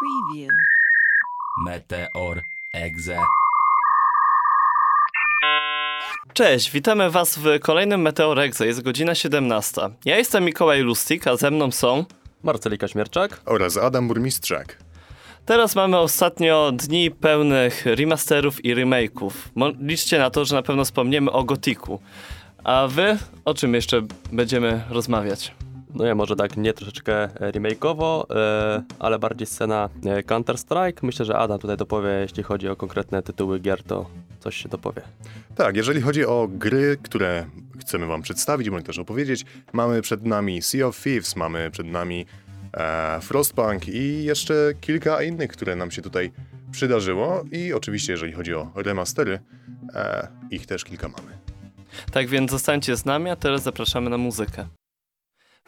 Preview. Meteor Exe. Cześć, witamy Was w kolejnym Meteor Exe. Jest godzina 17. Ja jestem Mikołaj Lustig, a ze mną są... Marcelika Śmierczak. oraz Adam Burmistrzak. Teraz mamy ostatnio dni pełnych remasterów i remake'ów. Liczcie na to, że na pewno wspomniemy o Gotiku. A Wy o czym jeszcze będziemy rozmawiać? No ja może tak nie troszeczkę e, remake'owo, e, ale bardziej scena e, Counter-Strike. Myślę, że Adam tutaj dopowie, jeśli chodzi o konkretne tytuły gier, to coś się dopowie. Tak, jeżeli chodzi o gry, które chcemy wam przedstawić, bądź też opowiedzieć, mamy przed nami Sea of Thieves, mamy przed nami e, Frostpunk i jeszcze kilka innych, które nam się tutaj przydarzyło. I oczywiście, jeżeli chodzi o remastery, e, ich też kilka mamy. Tak więc zostańcie z nami, a teraz zapraszamy na muzykę.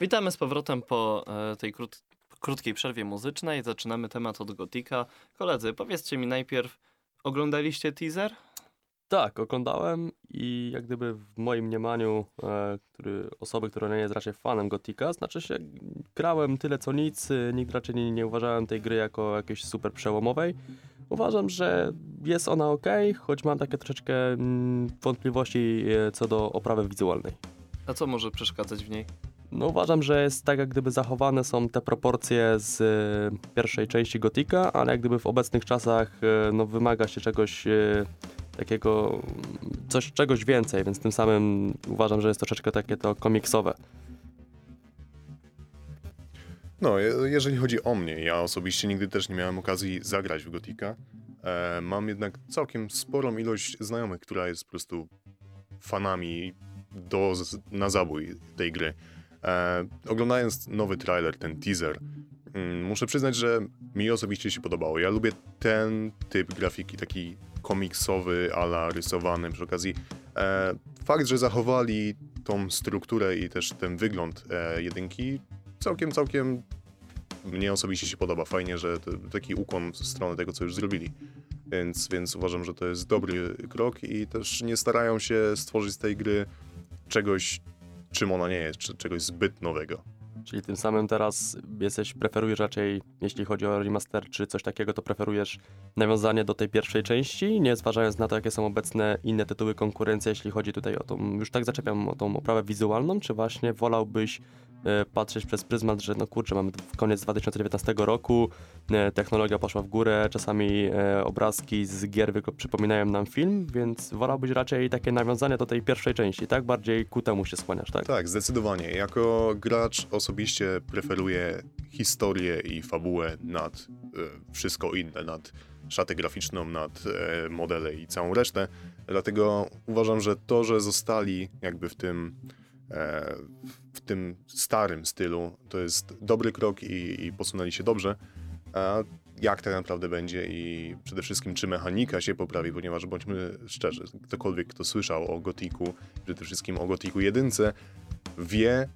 Witamy z powrotem po e, tej krót- krótkiej przerwie muzycznej. Zaczynamy temat od Gotika. Koledzy, powiedzcie mi najpierw, oglądaliście teaser? Tak, oglądałem i jak gdyby w moim mniemaniu, e, który, osoby, która nie jest raczej fanem Gotika, znaczy się grałem tyle co nic, e, nigdy raczej nie, nie uważałem tej gry jako jakiejś super przełomowej. Uważam, że jest ona ok, choć mam takie troszeczkę mm, wątpliwości e, co do oprawy wizualnej. A co może przeszkadzać w niej? No uważam, że jest tak jak gdyby zachowane są te proporcje z e, pierwszej części Gotika, ale jak gdyby w obecnych czasach e, no, wymaga się czegoś e, takiego, coś, czegoś więcej, więc tym samym uważam, że jest troszeczkę takie to komiksowe. No, je- jeżeli chodzi o mnie, ja osobiście nigdy też nie miałem okazji zagrać w Gotika. E, mam jednak całkiem sporą ilość znajomych, która jest po prostu fanami do, na zabój tej gry. E, oglądając nowy trailer, ten teaser, mm, muszę przyznać, że mi osobiście się podobało. Ja lubię ten typ grafiki, taki komiksowy, ala rysowany przy okazji. E, fakt, że zachowali tą strukturę i też ten wygląd e, jedynki, całkiem, całkiem mnie osobiście się podoba. Fajnie, że to, taki ukłon w stronę tego, co już zrobili. Więc, więc uważam, że to jest dobry krok i też nie starają się stworzyć z tej gry czegoś, czym ona nie jest, czy czegoś zbyt nowego. Czyli tym samym teraz jesteś, preferujesz raczej, jeśli chodzi o remaster czy coś takiego, to preferujesz nawiązanie do tej pierwszej części, nie zważając na to, jakie są obecne inne tytuły konkurencji, jeśli chodzi tutaj o tą, już tak zaczepiam o tą oprawę wizualną, czy właśnie wolałbyś patrzeć przez pryzmat, że no kurczę, mamy koniec 2019 roku, e, technologia poszła w górę, czasami e, obrazki z gier przypominają nam film, więc wolałbyś raczej takie nawiązanie do tej pierwszej części, tak? Bardziej ku temu się skłaniasz, tak? Tak, zdecydowanie. Jako gracz osobiście preferuję historię i fabułę nad e, wszystko inne, nad szatę graficzną, nad e, modele i całą resztę. Dlatego uważam, że to, że zostali jakby w tym e, w tym starym stylu, to jest dobry krok i, i posunęli się dobrze. A jak tak naprawdę będzie i przede wszystkim czy mechanika się poprawi, ponieważ bądźmy szczerzy, ktokolwiek kto słyszał o Gotiku, przede wszystkim o Gotiku jedynce, wie,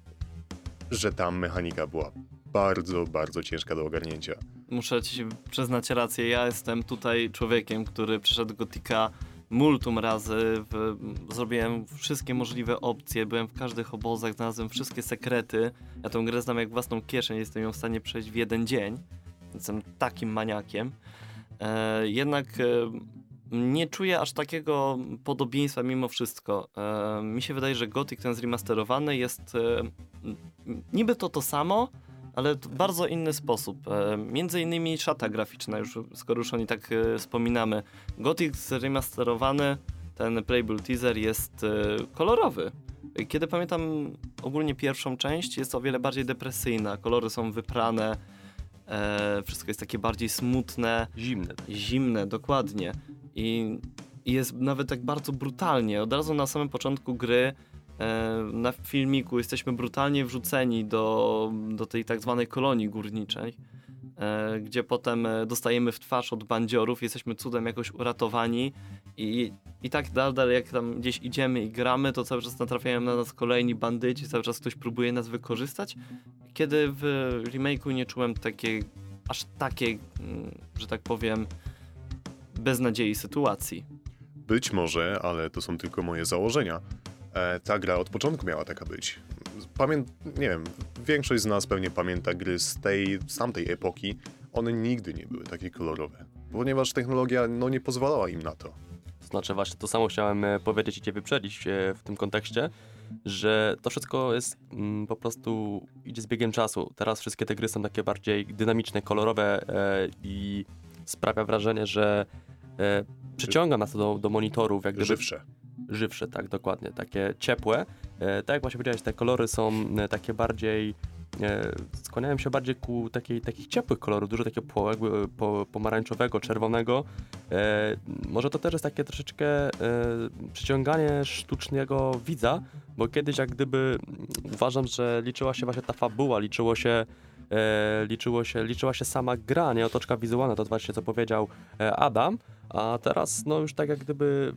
że tam mechanika była bardzo, bardzo ciężka do ogarnięcia. Muszę ci przyznać rację, ja jestem tutaj człowiekiem, który przeszedł Gotika multum razy, w, zrobiłem wszystkie możliwe opcje, byłem w każdych obozach, znalazłem wszystkie sekrety. Ja tą grę znam jak własną kieszeń, jestem ją w stanie przejść w jeden dzień. Jestem takim maniakiem. E, jednak e, nie czuję aż takiego podobieństwa mimo wszystko. E, mi się wydaje, że Gothic ten zremasterowany jest e, niby to to samo, ale w bardzo inny sposób. E, między innymi szata graficzna, już, skoro już o niej tak e, wspominamy. Gothic zremasterowany, ten playable teaser jest e, kolorowy. Kiedy pamiętam ogólnie pierwszą część, jest o wiele bardziej depresyjna. Kolory są wyprane, wszystko jest takie bardziej smutne, Zimne. zimne, dokładnie. I, jest nawet tak bardzo brutalnie. Od razu na samym początku gry na filmiku jesteśmy brutalnie wrzuceni do, do tej tak zwanej kolonii górniczej, e, gdzie potem e, dostajemy w twarz od bandziorów, jesteśmy cudem jakoś uratowani i, i tak dalej, jak tam gdzieś idziemy i gramy, to cały czas natrafiają na nas kolejni bandyci, cały czas ktoś próbuje nas wykorzystać. Kiedy w remake'u nie czułem takiej, aż takiej, mm, że tak powiem, beznadziei sytuacji. Być może, ale to są tylko moje założenia. E, ta gra od początku miała taka być. Pamię... nie wiem, większość z nas pewnie pamięta gry z tej, z tamtej epoki one nigdy nie były takie kolorowe, ponieważ technologia no, nie pozwalała im na to. To znaczy właśnie to samo chciałem e, powiedzieć i cię wyprzedzić e, w tym kontekście, że to wszystko jest mm, po prostu idzie z biegiem czasu. Teraz wszystkie te gry są takie bardziej dynamiczne, kolorowe e, i sprawia wrażenie, że e, przyciąga nas to do, do monitorów, jak gdyby Żywsze. Żywsze, tak dokładnie, takie ciepłe. E, tak jak właśnie powiedziałeś, te kolory są e, takie bardziej, e, skłaniają się bardziej ku takiej, takich ciepłych kolorów, dużo takiego po, po, pomarańczowego, czerwonego. E, może to też jest takie troszeczkę e, przyciąganie sztucznego widza, bo kiedyś jak gdyby mm, uważam, że liczyła się właśnie ta fabuła, liczyło się E, liczyło się, liczyła się sama gra, nie otoczka wizualna, to właśnie co powiedział Adam, a teraz no już tak jak gdyby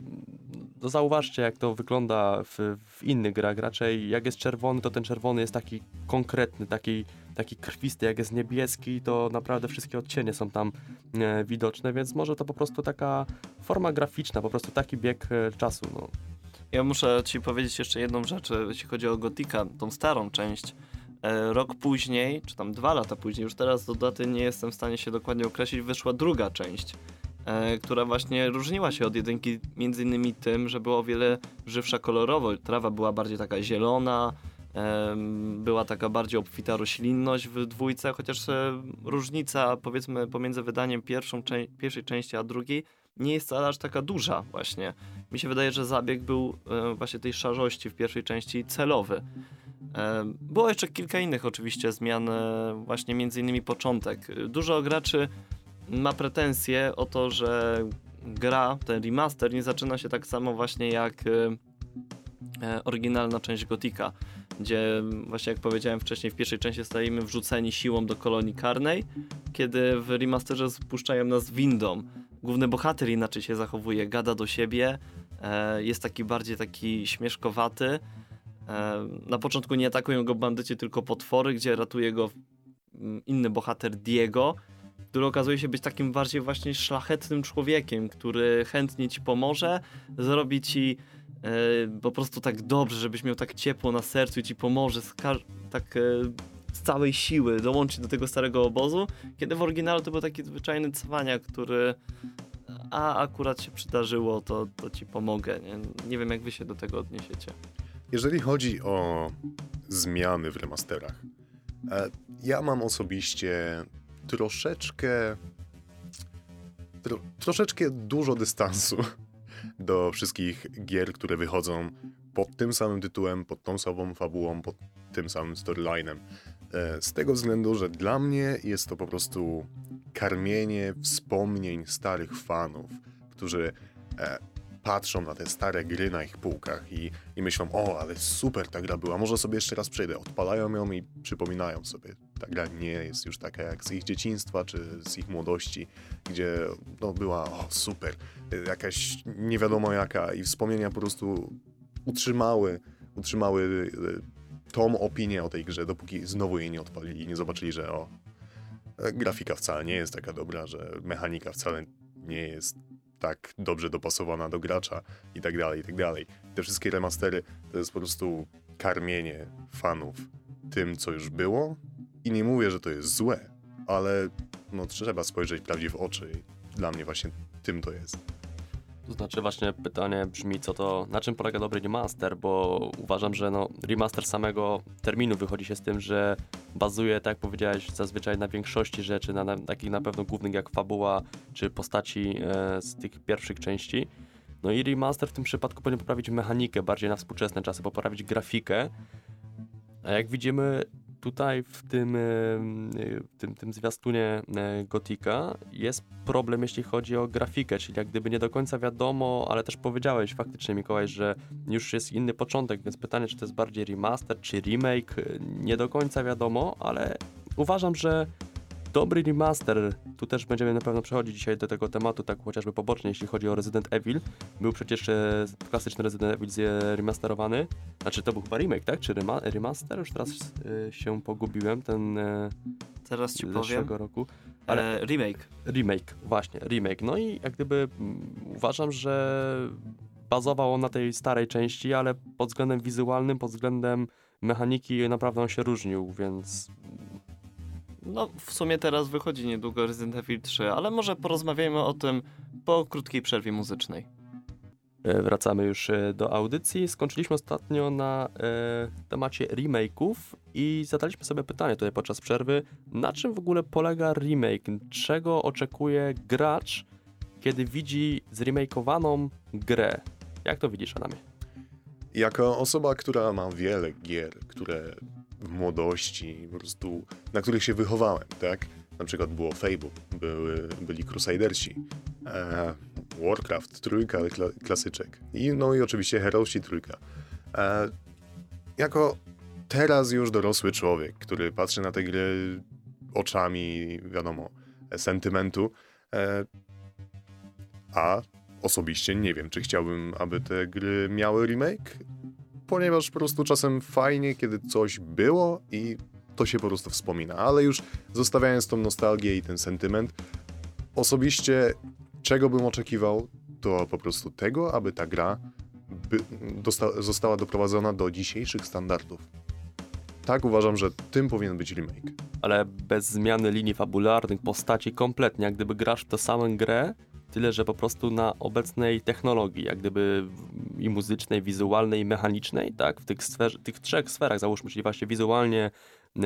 zauważcie jak to wygląda w, w innych grach, raczej jak jest czerwony, to ten czerwony jest taki konkretny, taki, taki krwisty, jak jest niebieski, to naprawdę wszystkie odcienie są tam e, widoczne, więc może to po prostu taka forma graficzna, po prostu taki bieg e, czasu, no. Ja muszę ci powiedzieć jeszcze jedną rzecz, jeśli chodzi o Gotika, tą starą część. E, Rok później, czy tam dwa lata później, już teraz do daty nie jestem w stanie się dokładnie określić, wyszła druga część, e, która właśnie różniła się od jedynki między innymi tym, że była o wiele żywsza kolorowo. Trawa była bardziej taka zielona, była taka bardziej obfita roślinność w dwójce, chociaż e, różnica powiedzmy pomiędzy wydaniem pierwszą, pierwszej części a drugiej nie jest wcale aż taka duża właśnie. Mi się wydaje, że zabieg był e, właśnie tej szarości w pierwszej części celowy. E, Było jeszcze kilka innych oczywiście zmian, e, właśnie między innymi początek. E, Dużo graczy ma pretensje o to, że gra, ten remaster nie zaczyna się tak samo właśnie jak e, e, oryginalna część Gotika, gdzie właśnie jak powiedziałem wcześniej, w pierwszej części stajemy wrzuceni siłą do kolonii karnej, kiedy w remasterze spuszczają nas windą. Główny bohater inaczej się zachowuje, gada do siebie, e, jest taki bardziej taki śmieszkowaty. Na początku nie atakują go bandyci, tylko potwory, gdzie ratuje go mm, inny bohater Diego, który okazuje się być takim bardziej właśnie szlachetnym człowiekiem, który chętnie ci pomoże, zrobi ci e, po prostu tak dobrze, żebyś miał tak ciepło na sercu i ci pomoże z tak e, z całej siły dołączyć do tego starego obozu, kiedy w oryginale to był taki zwyczajny cwania, który a akurat się przydarzyło, to, to ci pomogę. Nie? nie wiem, jak wy się do tego odniesiecie. Jeżeli chodzi o zmiany w remasterach, e, ja mam osobiście troszeczkę tro, troszeczkę dużo dystansu do wszystkich gier, które wychodzą pod tym samym tytułem, pod tą samą fabułą, pod tym samym storylinem. E, Z tego względu, że dla mnie jest to po prostu karmienie wspomnień starych fanów, którzy e, patrzą na te stare gry na ich półkach i, i myślą, o, ale super ta gra była, może sobie jeszcze raz przejdę. Odpalają ją i przypominają sobie, ta gra nie jest już taka jak z ich dzieciństwa czy z ich młodości, gdzie no, była, o, super, jakaś nie wiadomo jaka i wspomnienia po prostu utrzymały, utrzymały y, tą opinię o tej grze, dopóki znowu jej nie odpalili i nie zobaczyli, że o, e, grafika wcale nie jest taka dobra, że mechanika wcale nie jest tak dobrze dopasowana do gracza i tak dalej, i tak dalej. Te wszystkie remastery to jest po prostu karmienie fanów tym, co już było i nie mówię, że to jest złe, ale no trzeba spojrzeć prawdzie w oczy i dla mnie właśnie tym to jest. To znaczy właśnie pytanie brzmi, co to, na czym polega dobry remaster, bo uważam, że no, remaster samego terminu wychodzi się z tym, że bazuje, tak jak powiedziałeś, zazwyczaj na większości rzeczy, na, na takich na pewno głównych jak fabuła, czy postaci e, z tych pierwszych części. No i remaster w tym przypadku powinien poprawić mechanikę bardziej na współczesne czasy, poprawić grafikę. A jak widzimy tutaj w tym, e, w tym, tym zwiastunie e, Gotika jest problem, jeśli chodzi o grafikę, czyli jak gdyby nie do końca wiadomo, ale też powiedziałeś faktycznie, Mikołaj, że już jest inny początek, więc pytanie, czy to jest bardziej remaster, czy remake, nie do końca wiadomo, ale uważam, że dobry remaster, tu też będziemy na pewno przechodzić dzisiaj do tego tematu, tak chociażby pobocznie, jeśli chodzi o Resident Evil. Był przecież e, klasyczny Resident Evil zremasterowany, znaczy to był chyba remake, tak? Czy rema remaster? Już teraz e, się pogubiłem, ten e, Teraz ci powiem. roku. Ale Ale remake. remake, właśnie, remake. No i jak gdyby mm, uważam, że bazował on na tej starej części, ale pod względem wizualnym, pod względem mechaniki naprawdę on się różnił, więc No, w sumie teraz wychodzi niedługo Resident Evil 3, ale może porozmawiajmy o tym po krótkiej przerwie muzycznej. E, Wracamy już e, do audycji. Skończyliśmy ostatnio na e, temacie remake'ów i zadaliśmy sobie pytanie tutaj podczas przerwy, na czym w ogóle polega remake? Czego oczekuje gracz, kiedy widzi zremakeowaną grę? Jak to widzisz, Adamie? Jako osoba, która ma wiele gier, które młodości po prostu, na których się wychowałem, tak? Na przykład było Fable, były, byli Crusadersi, e, Warcraft, trójka, kla, klasyczek. I, no i oczywiście Heroesi trójka. E, jako teraz już dorosły człowiek, który patrzy na te gry oczami, wiadomo, sentymentu, e, a osobiście nie wiem, czy chciałbym, aby te gry miały remake, ponieważ po prostu czasem fajnie, kiedy coś było i to się po prostu wspomina, ale już zostawiając tą nostalgię i ten sentyment, osobiście czego bym oczekiwał, to po prostu tego, aby ta gra została doprowadzona do dzisiejszych standardów. Tak uważam, że tym powinien być remake. Ale bez zmiany linii fabularnych, postaci kompletnie, jak gdyby grasz w tę samą grę, tyle że po prostu na obecnej technologii, jak gdyby i muzycznej, wizualnej, i mechanicznej, tak, w tych, tych trzech sferach, załóżmy, czyli właśnie wizualnie, e,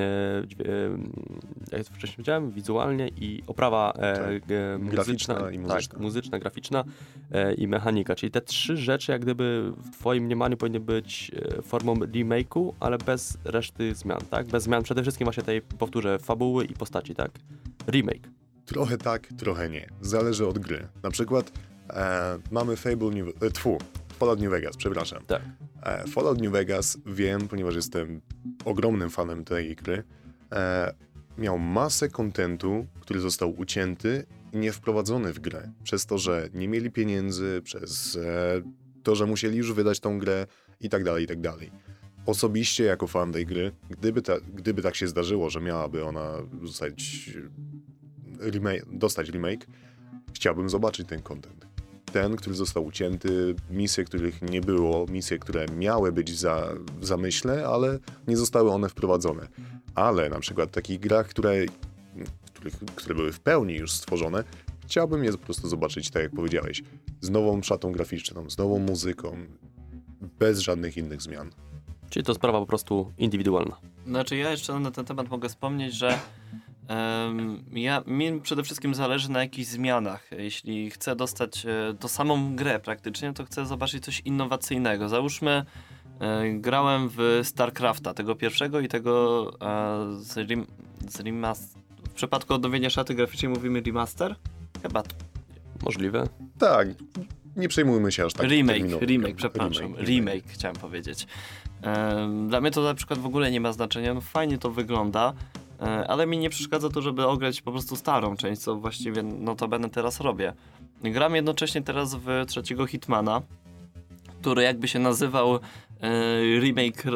e, jak wcześniej powiedziałem, wizualnie i oprawa e, Tak. Graficzna muzyczna, i muzyczna. Tak, muzyczna, graficzna e, i mechanika, czyli te trzy rzeczy jak gdyby w twoim mniemaniu powinny być formą remake'u, ale bez reszty zmian, tak? Bez zmian przede wszystkim właśnie tej, powtórzę, fabuły i postaci, tak? Remake. Trochę tak, trochę nie. Zależy od gry. Na przykład e, mamy Fable New... E, tfu, Fallout New Vegas, przepraszam. Tak. E, Fallout New Vegas wiem, ponieważ jestem ogromnym fanem tej gry. E, miał masę kontentu, który został ucięty i nie wprowadzony w grę. Przez to, że nie mieli pieniędzy, przez e, to, że musieli już wydać tą grę i tak dalej, i tak dalej. Osobiście, jako fan tej gry, gdyby, ta, gdyby tak się zdarzyło, że miałaby ona zostać remake, dostać remake, chciałbym zobaczyć ten content. Ten, który został ucięty, misje, których nie było, misje, które miały być za, w zamyśle, ale nie zostały one wprowadzone. Ale na przykład w takich grach, które, których, które były w pełni już stworzone, chciałbym je po prostu zobaczyć, tak jak powiedziałeś, z nową szatą graficzną, z nową muzyką, bez żadnych innych zmian. Czyli to sprawa po prostu indywidualna. Znaczy ja jeszcze na ten temat mogę wspomnieć, że ja, mi przede wszystkim zależy na jakichś zmianach. Jeśli chcę dostać e, to samą grę praktycznie, to chcę zobaczyć coś innowacyjnego. Załóżmy, e, grałem w StarCrafta, tego pierwszego i tego e, z, rem, z remaster. W przypadku odnowienia szaty graficznej mówimy remaster? Chyba to. Możliwe. Tak, nie przejmujmy się aż tak remake, remake, przepraszam. Remake, Remake, chciałem powiedzieć. Dla mnie to na przykład w ogóle nie ma znaczenia. No fajnie to wygląda, ale mi nie przeszkadza to, żeby ograć po prostu starą część, co właściwie notabene teraz robię. Gram jednocześnie teraz w trzeciego Hitmana, który jakby się nazywał e, remake e,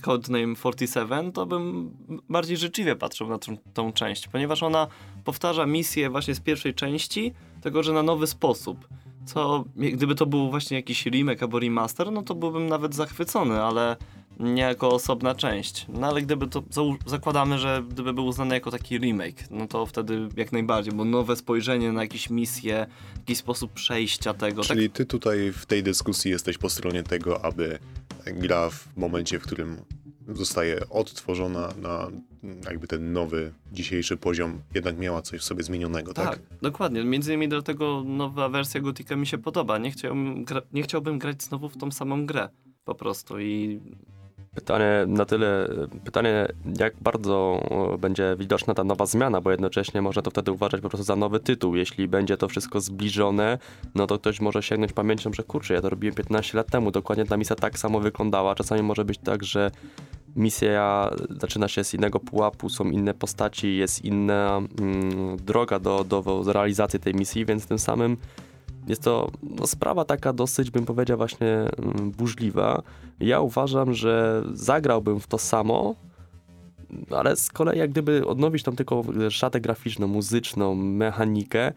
Codename 47, to bym bardziej życzliwie patrzył na tą, tą część, ponieważ ona powtarza misję właśnie z pierwszej części, tylko że na nowy sposób. Co, gdyby to był właśnie jakiś remake albo remaster, no to byłbym nawet zachwycony, ale nie jako osobna część. No ale gdyby to, zakładamy, że gdyby był uznany jako taki remake, no to wtedy jak najbardziej, bo nowe spojrzenie na jakieś misje, jakiś sposób przejścia tego. tak Czyli ty tutaj w tej dyskusji jesteś po stronie tego, aby gra w momencie, w którym zostaje odtworzona na jakby ten nowy, dzisiejszy poziom, jednak miała coś w sobie zmienionego, tak? Tak, dokładnie. Między innymi dlatego nowa wersja Gotika mi się podoba. Nie chciałbym, nie chciałbym grać znowu w tą samą grę. Po prostu i Pytanie na tyle, pytanie jak bardzo e, będzie widoczna ta nowa zmiana, bo jednocześnie można to wtedy uważać po prostu za nowy tytuł. Jeśli będzie to wszystko zbliżone, no to ktoś może sięgnąć pamięcią, że kurczę, ja to robiłem 15 lat temu, dokładnie ta misja tak samo wyglądała. Czasami może być tak, że misja zaczyna się z innego pułapu, są inne postaci, jest inna mm, droga do, do realizacji tej misji, więc tym samym jest to no, sprawa taka dosyć, bym powiedział, właśnie mm, burzliwa. Ja uważam, że zagrałbym w to samo, ale z kolei jak gdyby odnowić tam tylko szatę graficzną, muzyczną, mechanikę,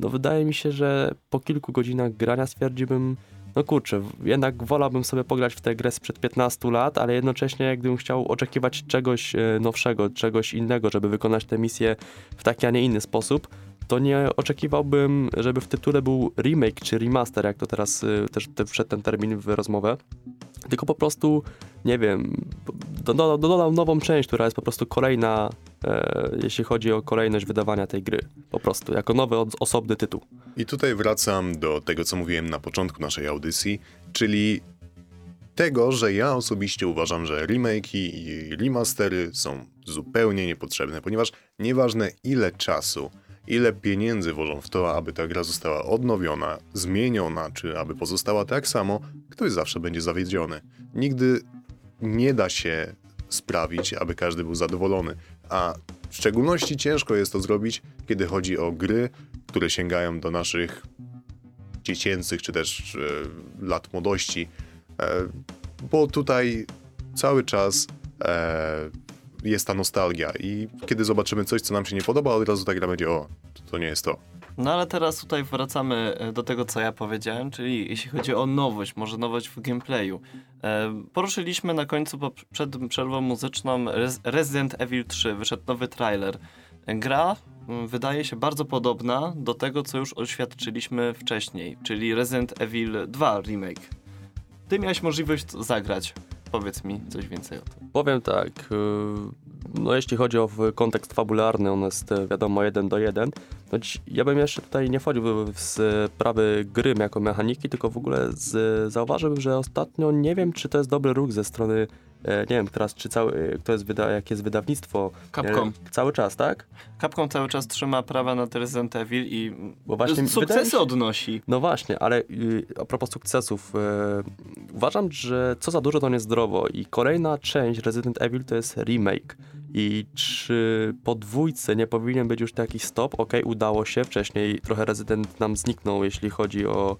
no wydaje mi się, że po kilku godzinach grania stwierdziłbym, no kurczę, jednak wolałbym sobie pograć w tę grę sprzed 15 lat, ale jednocześnie gdybym chciał oczekiwać czegoś e, nowszego, czegoś innego, żeby wykonać tę misję w taki, a nie inny sposób, to nie oczekiwałbym, żeby w tytule był remake czy remaster, jak to teraz y, też te, wszedł ten termin w rozmowę, tylko po prostu, nie wiem, dodał, dodał nową część, która jest po prostu kolejna, e, jeśli chodzi o kolejność wydawania tej gry, po prostu, jako nowy, osobny tytuł. I tutaj wracam do tego, co mówiłem na początku naszej audycji, czyli tego, że ja osobiście uważam, że remake'i i remastery są zupełnie niepotrzebne, ponieważ nieważne ile czasu, ile pieniędzy włożą w to, aby ta gra została odnowiona, zmieniona, czy aby pozostała tak samo, ktoś zawsze będzie zawiedziony. Nigdy nie da się sprawić, aby każdy był zadowolony, a w szczególności ciężko jest to zrobić, kiedy chodzi o gry, które sięgają do naszych dziecięcych czy też e, lat młodości, e, bo tutaj cały czas e, jest ta nostalgia i kiedy zobaczymy coś, co nam się nie podoba, od razu ta gra będzie, o, to, nie jest to. No ale teraz tutaj wracamy e, do tego, co ja powiedziałem, czyli jeśli chodzi o nowość, może nowość w gameplayu. E, poruszyliśmy na końcu przed przerwą muzyczną Res- Resident Evil 3, wyszedł nowy trailer. Gra mm, wydaje się bardzo podobna do tego, co już oświadczyliśmy wcześniej, czyli Resident Evil 2 remake. Ty miałeś możliwość zagrać. Powiedz mi coś więcej o tym. Powiem tak, y, no jeśli chodzi o kontekst fabularny, on jest e, wiadomo jeden do jeden, no ja bym jeszcze tutaj nie wchodził w sprawy gry jako mechaniki, tylko w ogóle z, zauważyłbym, że ostatnio nie wiem, czy to jest dobry ruch ze strony, nie wiem teraz, czy cały, kto jest wyda, jakie jest wydawnictwo. Capcom. E, Cały czas, tak? Capcom cały czas trzyma prawa na Resident Evil i Bo właśnie sukcesy się- odnosi. No właśnie, ale y, a propos sukcesów, y, uważam, że co za dużo to niezdrowo i kolejna część Resident Evil to jest remake. I czy po dwójce nie powinien być już taki stop? Okej, udało się, wcześniej trochę Resident nam zniknął, jeśli chodzi o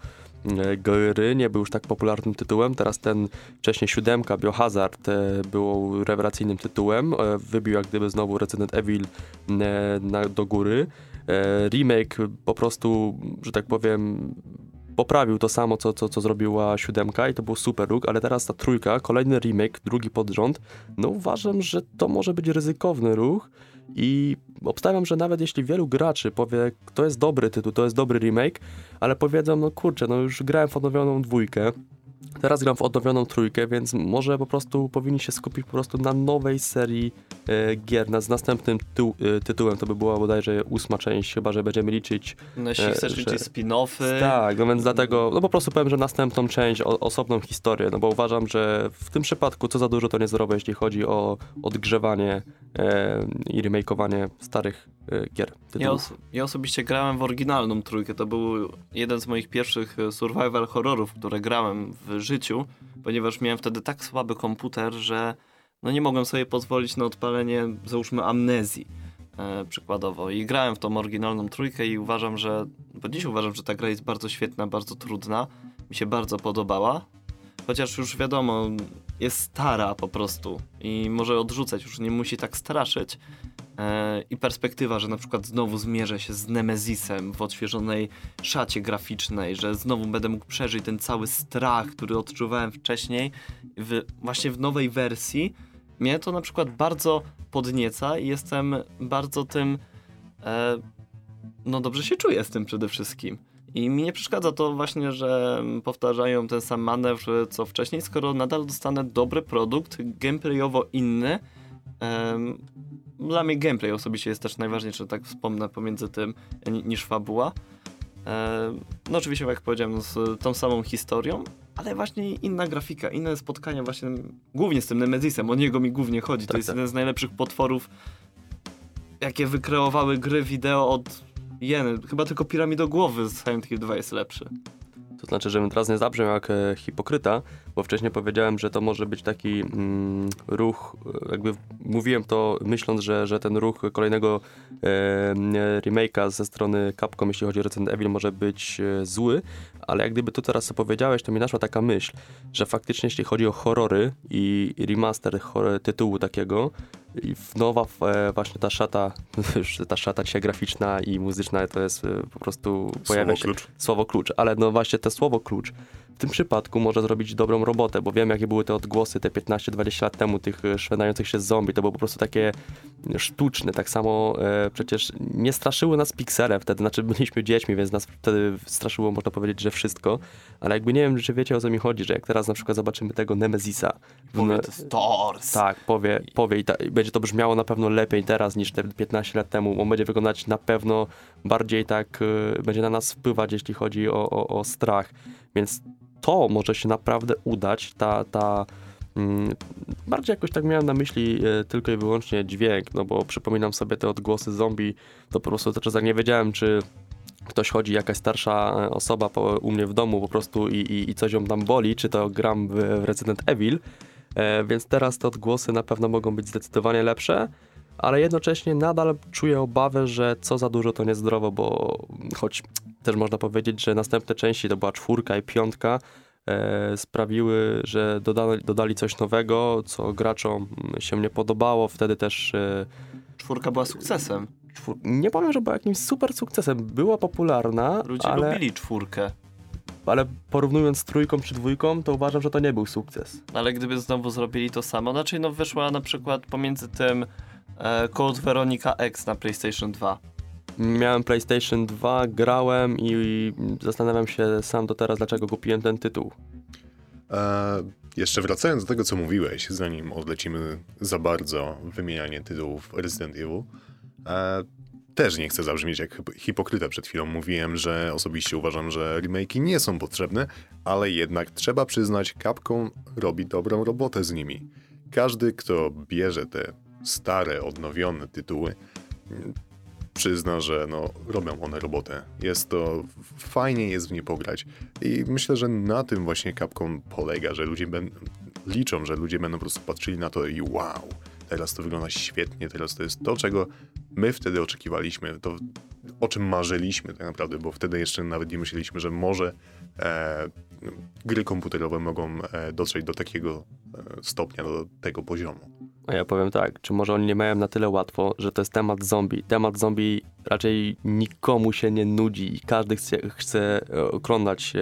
gry, nie był już tak popularnym tytułem, teraz ten wcześniej siódemka, Biohazard e, był rewelacyjnym tytułem, e, wybił jak gdyby znowu Resident Evil e, na, do góry. Remake po prostu, że tak powiem, poprawił to samo, co, co, co zrobiła siódemka i to był super ruch, ale teraz ta trójka, kolejny remake, drugi pod rząd, no uważam, że to może być ryzykowny ruch i obstawiam, że nawet jeśli wielu graczy powie, to jest dobry tytuł, to jest dobry remake, ale powiedzą, no kurczę, no już grałem w odnowioną dwójkę, Teraz gram w odnowioną trójkę, więc może po prostu powinni się skupić po prostu na nowej serii e, gier, na, z następnym tył, e, tytułem, to by była bodajże ósma część, chyba że będziemy liczyć No, jeśli E, chcesz liczyć spin-offy, tak, no więc dlatego, no po prostu powiem, że następną część, o, osobną historię, no bo uważam, że w tym przypadku co za dużo to niezdrowe, jeśli chodzi o odgrzewanie e, i remakeowanie starych gier. Ja, tytułów. os- ja osobiście grałem w oryginalną trójkę. To był jeden z moich pierwszych e, survival horrorów, które grałem w życiu, ponieważ miałem wtedy tak słaby komputer, że no nie mogłem sobie pozwolić na odpalenie, załóżmy, amnezji. E, przykładowo. I grałem w tą oryginalną trójkę i uważam, że. Bo dziś uważam, że ta gra jest bardzo świetna, bardzo trudna. Mi się bardzo podobała. Chociaż już wiadomo, jest stara po prostu i może odrzucać, już nie musi tak straszyć. E, I perspektywa, że na przykład znowu zmierzę się z Nemezisem w odświeżonej szacie graficznej, że znowu będę mógł przeżyć ten cały strach, który odczuwałem wcześniej, w, właśnie w nowej wersji, mnie to na przykład bardzo podnieca i jestem bardzo tym. E, no dobrze się czuję z tym przede wszystkim. I mi nie przeszkadza to właśnie, że powtarzają ten sam manewr co wcześniej, skoro nadal dostanę dobry produkt, gameplayowo inny. Em, dla mnie gameplay osobiście jest też najważniejszy, tak wspomnę, pomiędzy tym ni- niż fabuła. Em, no oczywiście, jak powiedziałem, z tą samą historią, ale właśnie inna grafika, inne spotkania właśnie, głównie z tym Nemezisem, o niego mi głównie chodzi. to Tak, jest tak. jeden z najlepszych potworów, jakie wykreowały gry wideo od jeny. Chyba tylko Piramidogłowy z Silent Hill 2 jest lepszy. To znaczy, żebym teraz nie zabrzmiał jak e, hipokryta, bo wcześniej powiedziałem, że to może być taki mm, ruch, e, jakby mówiłem to myśląc, że, że ten ruch kolejnego e, remake'a ze strony Capcom, jeśli chodzi o Resident Evil, może być e, zły, ale jak gdyby tu teraz co powiedziałeś, to mi naszła taka myśl, że faktycznie jeśli chodzi o horrory i remaster horror, tytułu takiego, i nowa e, właśnie ta szata, ta szata dzisiaj graficzna i muzyczna to jest e, po prostu pojawia Słowo się klucz. słowo klucz, ale no właśnie to słowo klucz w tym przypadku może zrobić dobrą robotę, bo wiem jakie były te odgłosy te 15-20 lat temu tych e, szwendających się zombie, to było po prostu takie sztuczne, tak samo e, przecież nie straszyły nas piksele wtedy, znaczy byliśmy dziećmi, więc nas wtedy straszyło można powiedzieć, że wszystko, ale jakby nie wiem, czy wiecie o co mi chodzi, że jak teraz na przykład zobaczymy tego Nemezisa, Powie to Stars. tak, powie, powie i, ta, i będzie to brzmiało na pewno lepiej teraz niż te 15 lat temu. On będzie wyglądać na pewno bardziej tak, y, będzie na nas wpływać, jeśli chodzi o, o, o strach. Więc to może się naprawdę udać, ta, ta mm, bardziej jakoś tak miałem na myśli y, tylko i wyłącznie dźwięk, no bo przypominam sobie te odgłosy zombie, to po prostu to czasem nie wiedziałem, czy ktoś chodzi, jakaś starsza e, osoba po, u mnie w domu po prostu i, i, i coś ją tam boli, czy to gram w, w Resident Evil, E, więc teraz te odgłosy na pewno mogą być zdecydowanie lepsze, ale jednocześnie nadal czuję obawę, że co za dużo to niezdrowo, bo choć też można powiedzieć, że następne części, to była czwórka i piątka, e, sprawiły, że dodali, dodali coś nowego, co graczom się nie podobało. Wtedy też e, Czwórka była sukcesem. czwór... nie powiem, że była jakimś super sukcesem. Była popularna, Ludzie ale, lubili czwórkę. ale porównując z trójką czy dwójką, to uważam, że to nie był sukces. Ale gdyby znowu zrobili to samo, znaczy no wyszła na przykład pomiędzy tym e, Code Veronica X na PlayStation 2. Miałem PlayStation 2, grałem i, i zastanawiam się sam do teraz, dlaczego kupiłem ten tytuł. E, jeszcze wracając do tego, co mówiłeś, zanim odlecimy za bardzo wymienianie tytułów Resident Evil, e, też nie chcę zabrzmieć jak hip- hipokryta. Przed chwilą mówiłem, że osobiście uważam, że remake'i nie są potrzebne, ale jednak trzeba przyznać, Capcom robi dobrą robotę z nimi. Każdy, kto bierze te stare, odnowione tytuły, przyzna, że no, robią one robotę. Jest to, fajnie jest w nie pograć. I myślę, że na tym właśnie Capcom polega, że ludzie będą, liczą, że ludzie będą po prostu patrzyli na to i wow, teraz to wygląda świetnie, teraz to jest to, czego my wtedy oczekiwaliśmy, to o czym marzyliśmy tak naprawdę, bo wtedy jeszcze nawet nie myśleliśmy, że może e, gry komputerowe mogą e, dotrzeć do takiego e, stopnia, do tego poziomu. A ja powiem tak, czy może oni nie mają na tyle łatwo, że to jest temat zombie. Temat zombie raczej nikomu się nie nudzi i każdy chce, chce e, oglądać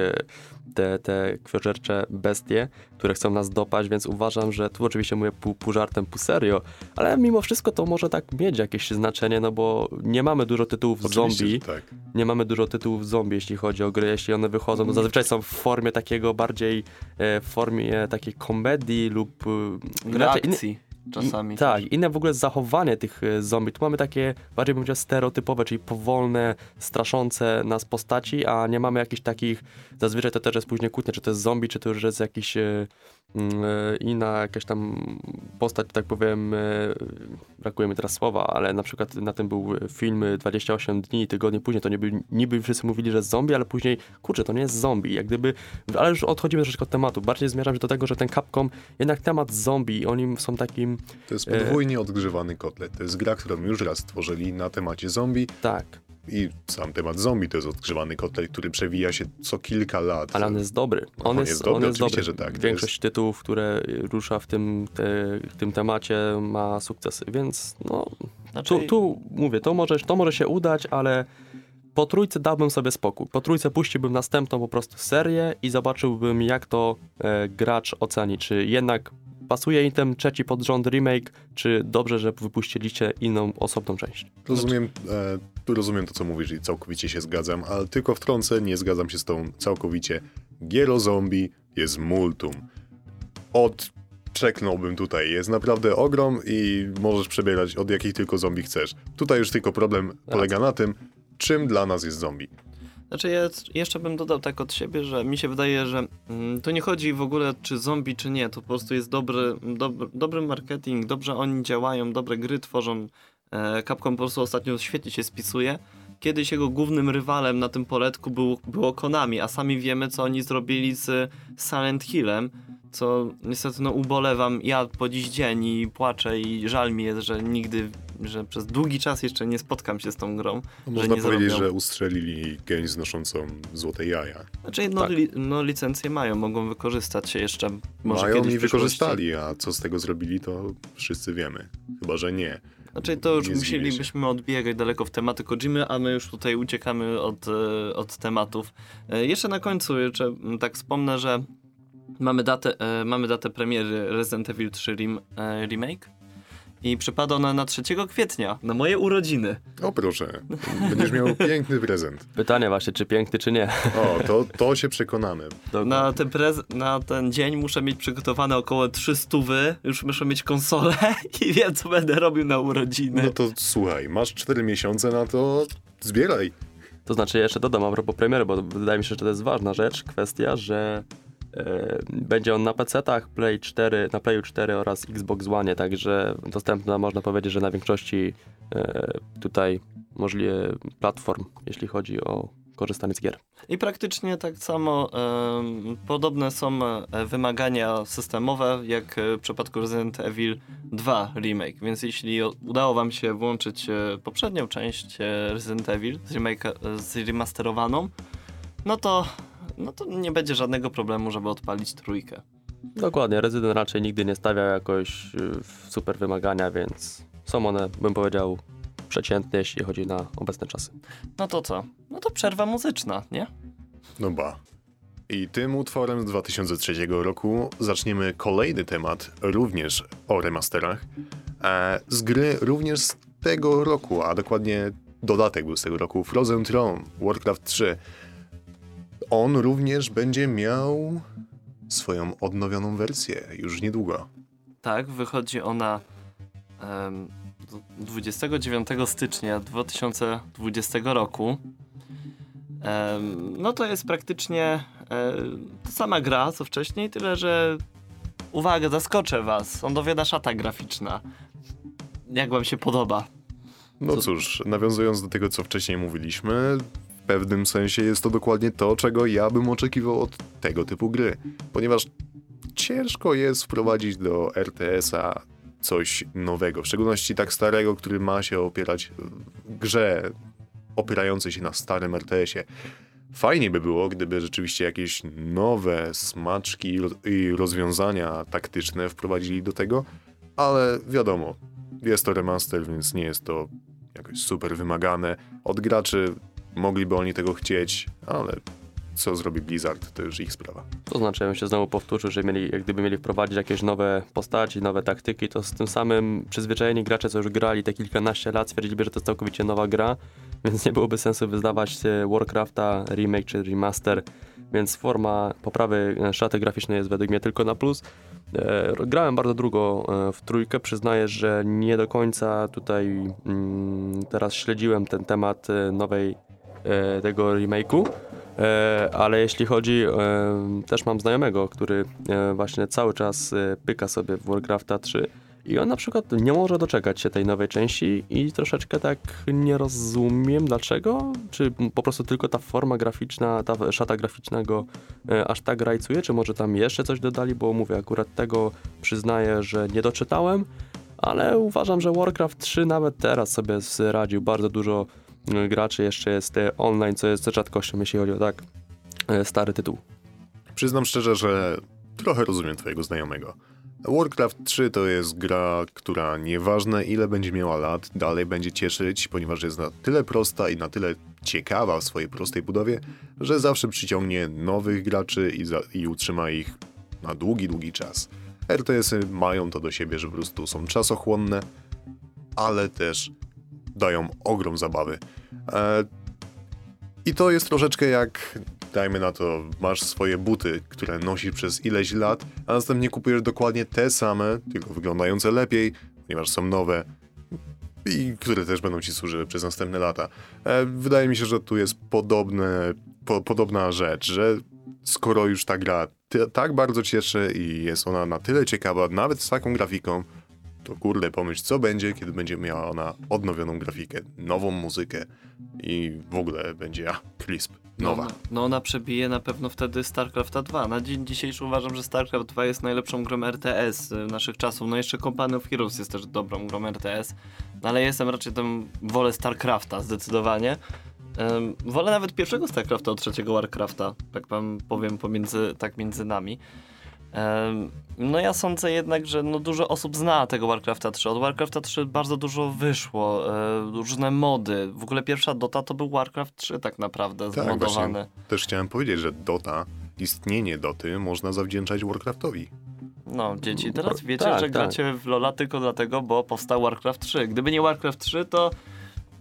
te, te krwiożercze bestie, które chcą nas dopaść, więc uważam, że tu oczywiście mówię pół, pół żartem, pół serio, ale mimo wszystko to może tak mieć jakieś znaczenie, no bo nie mamy dużo tytułów Oczywiście, zombie, tak. nie mamy dużo tytułów zombie, jeśli chodzi o gry. Jeśli one wychodzą, to zazwyczaj są w formie takiego bardziej, e, w formie takiej komedii lub... e, Reakcji czasami. i, tak, inne w ogóle zachowanie tych e, zombie. Tu mamy takie bardziej bym powiedział stereotypowe, czyli powolne, straszące nas postaci, a nie mamy jakichś takich, zazwyczaj to też jest później kłótnia, czy to jest zombie, czy to już jest jakiś e, mm, e, inna jakaś tam postać, tak powiem, e, brakuje mi teraz słowa, ale na przykład na tym był film 28 dni, tygodnie później, to niby, niby wszyscy mówili, że jest zombie, ale później, kurczę, to nie jest zombie, jak gdyby, ale już odchodzimy troszeczkę od tematu, bardziej zmierzam się do tego, że ten Capcom, jednak temat zombie, oni są takim, To jest E, podwójnie odgrzewany kotlet. To jest gra, którą już raz stworzyli na temacie zombie. Tak, i sam temat zombie to jest odgrzewany kotlet, który przewija się co kilka lat. Ale on jest dobry. No, On, on jest, jest dobry, on jest oczywiście, dobry. że tak. Większość tytułów, które rusza w tym, te, w tym temacie ma sukcesy, więc no, Znaczy, tu, tu mówię, to może, to może się udać, ale po trójce dałbym sobie spokój. Po trójce puściłbym następną po prostu serię i zobaczyłbym, jak to e, gracz oceni. Czy jednak pasuje im ten trzeci pod rząd remake, czy dobrze, że wypuściliście inną, osobną część. Rozumiem, e, tu rozumiem to, co mówisz i całkowicie się zgadzam, ale tylko wtrącę, nie zgadzam się z tą całkowicie. Giero Zombie jest multum. Od czeknąłbym tutaj. Jest naprawdę ogrom i możesz przebierać od jakich tylko zombie chcesz. Tutaj już tylko problem polega na tym, czym dla nas jest zombie. Znaczy ja jeszcze bym dodał tak od siebie, że mi się wydaje, że mm, to nie chodzi w ogóle czy zombie, czy nie. To po prostu jest dobry, dobry, dobry marketing, dobrze oni działają, dobre gry tworzą. E, Capcom po prostu ostatnio świetnie się spisuje kiedyś jego głównym rywalem na tym poletku był, było Konami, a sami wiemy, co oni zrobili z Silent Hillem, co niestety no ubolewam ja po dziś dzień i płaczę i żal mi jest, że nigdy, że przez długi czas jeszcze nie spotkam się z tą grą. No, że można nie powiedzieć, zrobią. że ustrzelili gęś znoszącą złote jaja. Znaczy, no, Tak. li, no licencje mają, mogą wykorzystać się jeszcze może Mają kiedyś i wykorzystali, a co z tego zrobili, to wszyscy wiemy. Chyba, że nie. Znaczy to już musielibyśmy odbiegać daleko w tematy Kojimy, a my już tutaj uciekamy od, e, od tematów. E, Jeszcze na końcu jeszcze mm, tak wspomnę, że mamy datę, e, mamy datę premiery Resident Evil 3 rem, e, Remake i przypada ona na 3 kwietnia, na moje urodziny. O proszę, będziesz miał piękny prezent. Pytanie właśnie, czy piękny, czy nie. O, to, to się przekonamy. Na ten, prez- na ten dzień muszę mieć przygotowane około 300 wy, już muszę mieć konsolę i wiem co będę robił na urodziny. No to słuchaj, masz 4 miesiące na to, zbieraj. To znaczy jeszcze dodam a propos premiery, bo wydaje mi się, że to jest ważna rzecz, kwestia, że będzie on na PC-tach, Play 4, na Playu 4 oraz Xbox One, także dostępna można powiedzieć, że na większości e, tutaj możliwe platform, jeśli chodzi o korzystanie z gier. I praktycznie tak samo em, podobne są e, wymagania systemowe jak e, w przypadku Resident Evil 2 Remake, więc jeśli udało wam się włączyć e, poprzednią część Resident Evil z, remake, z remasterowaną, no to, no to nie będzie żadnego problemu, żeby odpalić trójkę. Dokładnie, Resident raczej nigdy nie stawia jakoś y, super wymagania, więc są one, bym powiedział, przeciętne, jeśli chodzi na obecne czasy. No to co? No to przerwa muzyczna, nie? No ba. I tym utworem z 2003 roku zaczniemy kolejny temat, również o remasterach, e, z gry również z tego roku, a dokładnie dodatek był z tego roku, Frozen Throne, Warcraft 3. On również będzie miał swoją odnowioną wersję już niedługo. Tak, wychodzi ona d- 29 stycznia 2020 roku. Em, no to jest praktycznie e, ta sama gra co wcześniej, tyle że uwaga, zaskoczę was, lądowiana szata graficzna. Jak wam się podoba? No cóż, nawiązując do tego, co wcześniej mówiliśmy, pewnym sensie jest to dokładnie to, czego ja bym oczekiwał od tego typu gry. Ponieważ ciężko jest wprowadzić do RTS-a coś nowego, w szczególności tak starego, który ma się opierać w grze opierającej się na starym RTS-ie. Fajnie by było, gdyby rzeczywiście jakieś nowe smaczki i roz- i rozwiązania taktyczne wprowadzili do tego, ale wiadomo, jest to remaster, więc nie jest to jakoś super wymagane. Od graczy mogliby oni tego chcieć, ale co zrobi Blizzard, to już ich sprawa. To znaczy, ja bym się znowu powtórzył, że mieli, gdyby mieli wprowadzić jakieś nowe postaci, nowe taktyki, to z tym samym przyzwyczajeni gracze, co już grali te kilkanaście lat, stwierdziliby, że to jest całkowicie nowa gra, więc nie byłoby sensu wydawać e, Warcrafta remake czy remaster, więc forma poprawy e, szaty graficznej jest według mnie tylko na plus. E, grałem bardzo długo e, w trójkę, przyznaję, że nie do końca tutaj mm, teraz śledziłem ten temat nowej tego remake'u. E, ale jeśli chodzi, e, też mam znajomego, który e, właśnie cały czas e, pyka sobie w Warcrafta 3 i on na przykład nie może doczekać się tej nowej części i troszeczkę tak nie rozumiem dlaczego, czy po prostu tylko ta forma graficzna, ta szata graficzna go e, aż tak rajcuje, czy może tam jeszcze coś dodali, bo mówię, akurat tego przyznaję, że nie doczytałem, ale uważam, że Warcraft 3 nawet teraz sobie zradził bardzo dużo e, graczy jeszcze jest e, online, co jest rzadkością, jeśli chodzi o tak e, stary tytuł. Przyznam szczerze, że trochę rozumiem twojego znajomego. Warcraft 3 to jest gra, która nieważne ile będzie miała lat, dalej będzie cieszyć, ponieważ jest na tyle prosta i na tyle ciekawa w swojej prostej budowie, że zawsze przyciągnie nowych graczy i, za, i utrzyma ich na długi, długi czas. RTS-y mają to do siebie, że po prostu są czasochłonne, ale też dają ogrom zabawy. E, I to jest troszeczkę jak, dajmy na to, masz swoje buty, które nosisz przez ileś lat, a następnie kupujesz dokładnie te same, tylko wyglądające lepiej, ponieważ są nowe i które też będą ci służyły przez następne lata. E, wydaje mi się, że tu jest podobne, po, podobna rzecz, że skoro już ta gra ty, tak bardzo cieszy i jest ona na tyle ciekawa, nawet z taką grafiką, to kurde, pomyśl, co będzie, kiedy będzie miała ona odnowioną grafikę, nową muzykę i w ogóle będzie, a, crisp, nowa. No, no ona przebije na pewno wtedy StarCrafta 2. Na dzień dzisiejszy uważam, że StarCraft 2 jest najlepszą grą RTS y, naszych czasów. No jeszcze Company of Heroes jest też dobrą grą RTS, no ale jestem raczej tam, wolę StarCrafta zdecydowanie. Ym, wolę nawet pierwszego StarCrafta od trzeciego Warcrafta, tak wam powiem pomiędzy, tak między nami. No ja sądzę jednak, że no dużo osób zna tego Warcrafta 3. Od Warcrafta 3 bardzo dużo wyszło, e, różne mody. W ogóle pierwsza Dota to był Warcraft 3 tak naprawdę, Tak, zmodowany. właśnie. Też chciałem powiedzieć, że Dota, istnienie Doty można zawdzięczać Warcraftowi. No, dzieci, teraz wiecie, tak, że tak. gracie w Lola tylko dlatego, bo powstał Warcraft 3. Gdyby nie Warcraft 3, to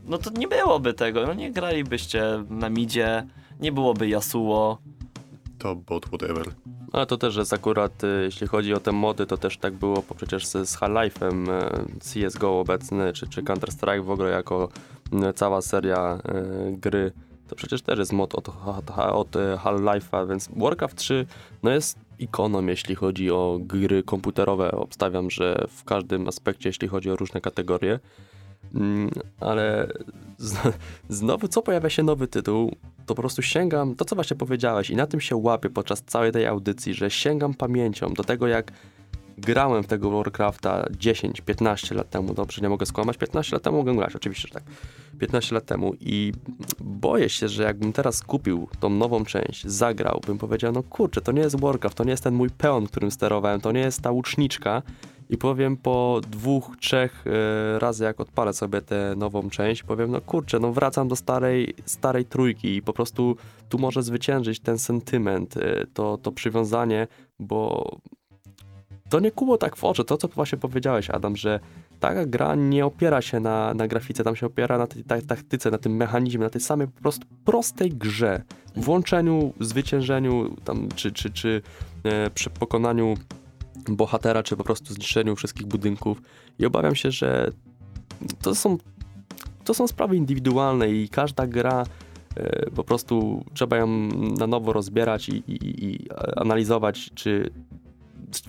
no to nie byłoby tego. No nie gralibyście na midzie, nie byłoby Yasuo. To bot whatever. Ale to też jest akurat, y, jeśli chodzi o te mody, to też tak było po przecież z, z Half-Life'em, y, CSGO obecny, czy, czy Counter-Strike w ogóle jako y, cała seria gry. To przecież też jest mod od, od, od Half-Life'a, więc Warcraft 3 no jest ikoną, jeśli chodzi o gry komputerowe. Obstawiam, że w każdym aspekcie, jeśli chodzi o różne kategorie. Mm, ale znowu, co pojawia się nowy tytuł, to po prostu sięgam, to co właśnie powiedziałeś i na tym się łapię podczas całej tej audycji, że sięgam pamięcią do tego, jak grałem w tego Warcrafta 10-15 lat temu, dobrze, nie mogę skłamać, 15 lat temu mogę grać, oczywiście, że tak, 15 lat temu i boję się, że jakbym teraz kupił tą nową część, zagrał, bym powiedział, no kurczę, to nie jest Warcraft, to nie jest ten mój peon, którym sterowałem, to nie jest ta łuczniczka i powiem po dwóch, trzech e, razy, jak odpalę sobie tę nową część, powiem, no kurczę, no wracam do starej, starej trójki i po prostu tu może zwyciężyć ten sentyment, e, to, to przywiązanie, bo to nie kuło tak w oczy, to co właśnie powiedziałeś Adam, że taka gra nie opiera się na, na grafice, tam się opiera na tej ta- taktyce, na tym mechanizmie, na tej samej po prostu prostej grze, włączeniu, zwyciężeniu tam, czy, czy, czy e, przy pokonaniu bohatera, czy po prostu zniszczeniu wszystkich budynków i obawiam się, że to są, to są sprawy indywidualne i każda gra e, po prostu trzeba ją na nowo rozbierać i, i, i analizować, czy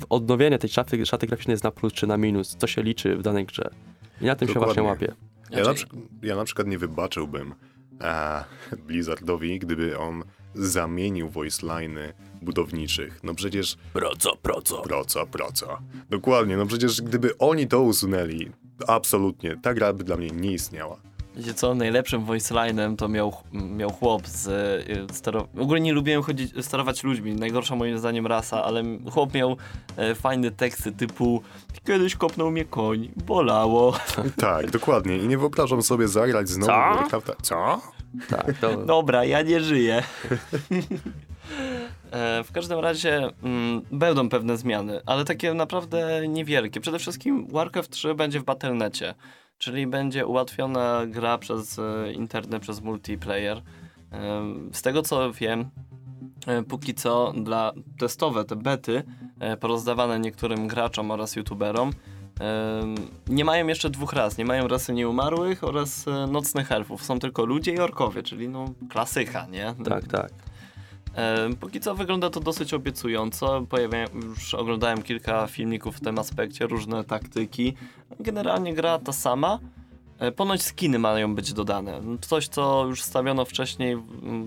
odnowienie tej szaty, szaty graficznej jest na plus czy na minus, co się liczy w danej grze. I na tym się Dokładnie. właśnie łapię. Ja na, Znaczy, ja na przykład nie wybaczyłbym e, Blizzardowi, gdyby on zamienił voice line'y budowniczych. No przecież Proco, proco. proco, proco. Dokładnie, no przecież gdyby oni to usunęli, absolutnie, ta gra by dla mnie nie istniała. Wiecie co, najlepszym voice line'em to miał, miał chłop z y, stero... W ogóle nie lubiłem chodzić, sterować ludźmi, najgorsza moim zdaniem rasa, ale chłop miał e, fajne teksty typu Kiedyś kopnął mnie koń, bolało. Tak, dokładnie. I nie wyobrażam sobie zagrać znowu Co? Warcrafta. Co? Tak, to, Dobra, ja nie żyję. E, W każdym razie mm, będą pewne zmiany, ale takie naprawdę niewielkie. Przede wszystkim Warcraft 3 będzie w Battle.necie, czyli będzie ułatwiona gra przez e, internet, przez multiplayer. Z tego co wiem, e, póki co dla testowe te bety e, porozdawane niektórym graczom oraz youtuberom nie mają jeszcze dwóch ras. Nie mają rasy nieumarłych oraz nocnych elfów. Są tylko ludzie i orkowie, czyli no klasyka, nie? tak, tak. Póki co wygląda to dosyć obiecująco. Pojawiają, już oglądałem kilka filmików w tym aspekcie, różne taktyki. Generalnie gra ta sama. E, Ponoć skiny mają być dodane. Coś, co już stawiono wcześniej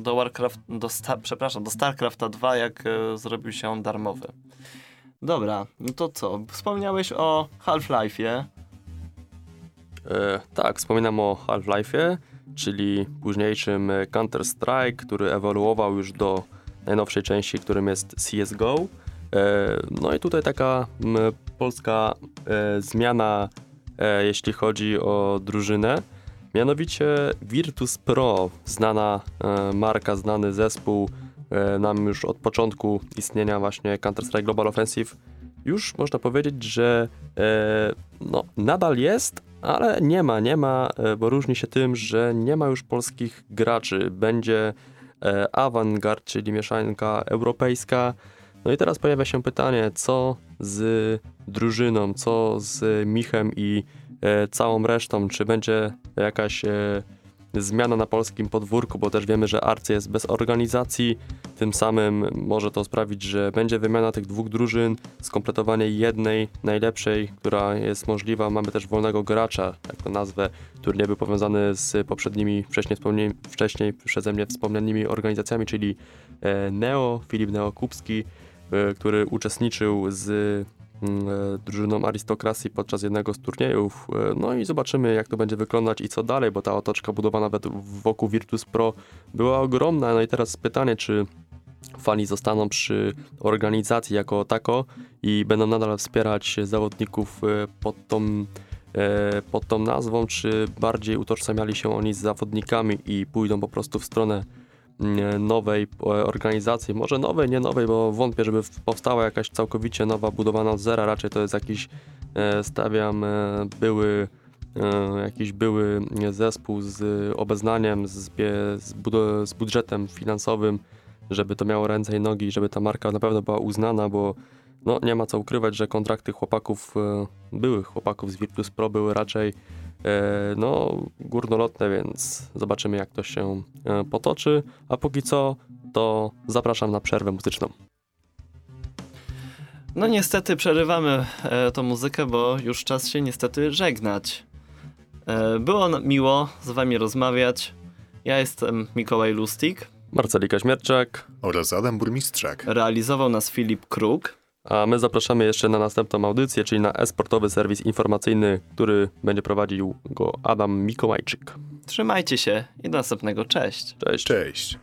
do Warcraft, do przepraszam, do StarCrafta 2, jak e, zrobił się on darmowy. Dobra, no to co? Wspomniałeś o Half-Life'ie. E, tak, wspominam o Half-Life'ie, czyli późniejszym e, Counter-Strike, który ewoluował już do najnowszej części, którym jest CSGO. E, no i tutaj taka polska e, zmiana, e, jeśli chodzi o drużynę. Mianowicie Virtus Pro, znana marka, znany zespół, nam już od początku istnienia właśnie Counter-Strike Global Offensive, już można powiedzieć, że no, nadal jest, ale nie ma, nie ma, bo różni się tym, że nie ma już polskich graczy. Będzie e, Avantgard, czyli mieszanka europejska. No i teraz pojawia się pytanie, co z drużyną, co z Michem i e, całą resztą? Czy będzie jakaś e, zmiana na polskim podwórku, bo też wiemy, że Arcy jest bez organizacji. Tym samym może to sprawić, że będzie wymiana tych dwóch drużyn, skompletowanie jednej najlepszej, która jest możliwa. Mamy też wolnego gracza, jak to nazwę, który nie był powiązany z poprzednimi, wcześniej, wcześniej przeze mnie wspomnianymi organizacjami, czyli e, Neo, Filip Neo Kupski, e, który uczestniczył z mm, e, drużyną arystokracji podczas jednego z turniejów. No i zobaczymy, jak to będzie wyglądać i co dalej, bo ta otoczka budowana wokół Virtus Pro była ogromna. No i teraz pytanie, czy fani zostaną przy organizacji jako tako i będą nadal wspierać zawodników e, pod tą, e, pod tą nazwą, czy bardziej utożsamiali się oni z zawodnikami i pójdą po prostu w stronę mm, nowej e, organizacji, może nowej, nie nowej, bo wątpię, żeby powstała jakaś całkowicie nowa, budowana od zera, raczej to jest jakiś, stawiam, były jakiś były zespół z obeznaniem, z, z budżetem finansowym, żeby to miało ręce i nogi, żeby ta marka na pewno była uznana, bo no, nie ma co ukrywać, że kontrakty chłopaków, e, byłych chłopaków z Virtus Pro były raczej e, no, górnolotne, więc zobaczymy jak to się e, potoczy, a póki co to zapraszam na przerwę muzyczną. No niestety przerywamy e, tą muzykę, bo już czas się niestety żegnać. E, było miło z wami rozmawiać. Ja jestem Mikołaj Lustig. Marcelika Śmierczak, Oraz Adam Burmistrzak. Realizował nas Filip Kruk. a my zapraszamy jeszcze na następną audycję, czyli na esportowy serwis informacyjny, który będzie prowadził go Adam Mikołajczyk. Trzymajcie się i do następnego. Cześć. Cześć. Cześć.